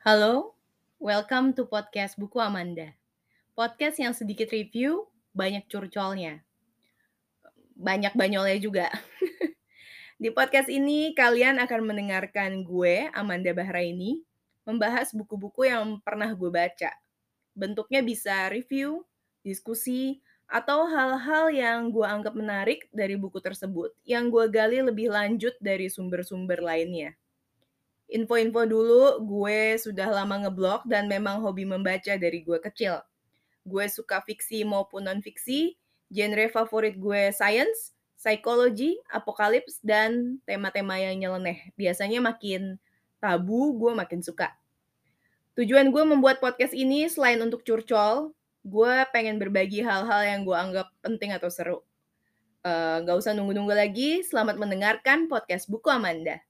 Halo, welcome to podcast Buku Amanda. Podcast yang sedikit review, banyak curcolnya. Banyak banyolnya juga. Di podcast ini kalian akan mendengarkan gue, Amanda Bahraini, membahas buku-buku yang pernah gue baca. Bentuknya bisa review, diskusi, atau hal-hal yang gue anggap menarik dari buku tersebut yang gue gali lebih lanjut dari sumber-sumber lainnya. Info-info dulu, gue sudah lama ngeblog dan memang hobi membaca dari gue kecil. Gue suka fiksi maupun non-fiksi, genre favorit gue science, psikologi, apokalips, dan tema-tema yang nyeleneh. Biasanya makin tabu, gue makin suka. Tujuan gue membuat podcast ini selain untuk curcol, gue pengen berbagi hal-hal yang gue anggap penting atau seru. Uh, gak usah nunggu-nunggu lagi, selamat mendengarkan podcast Buku Amanda.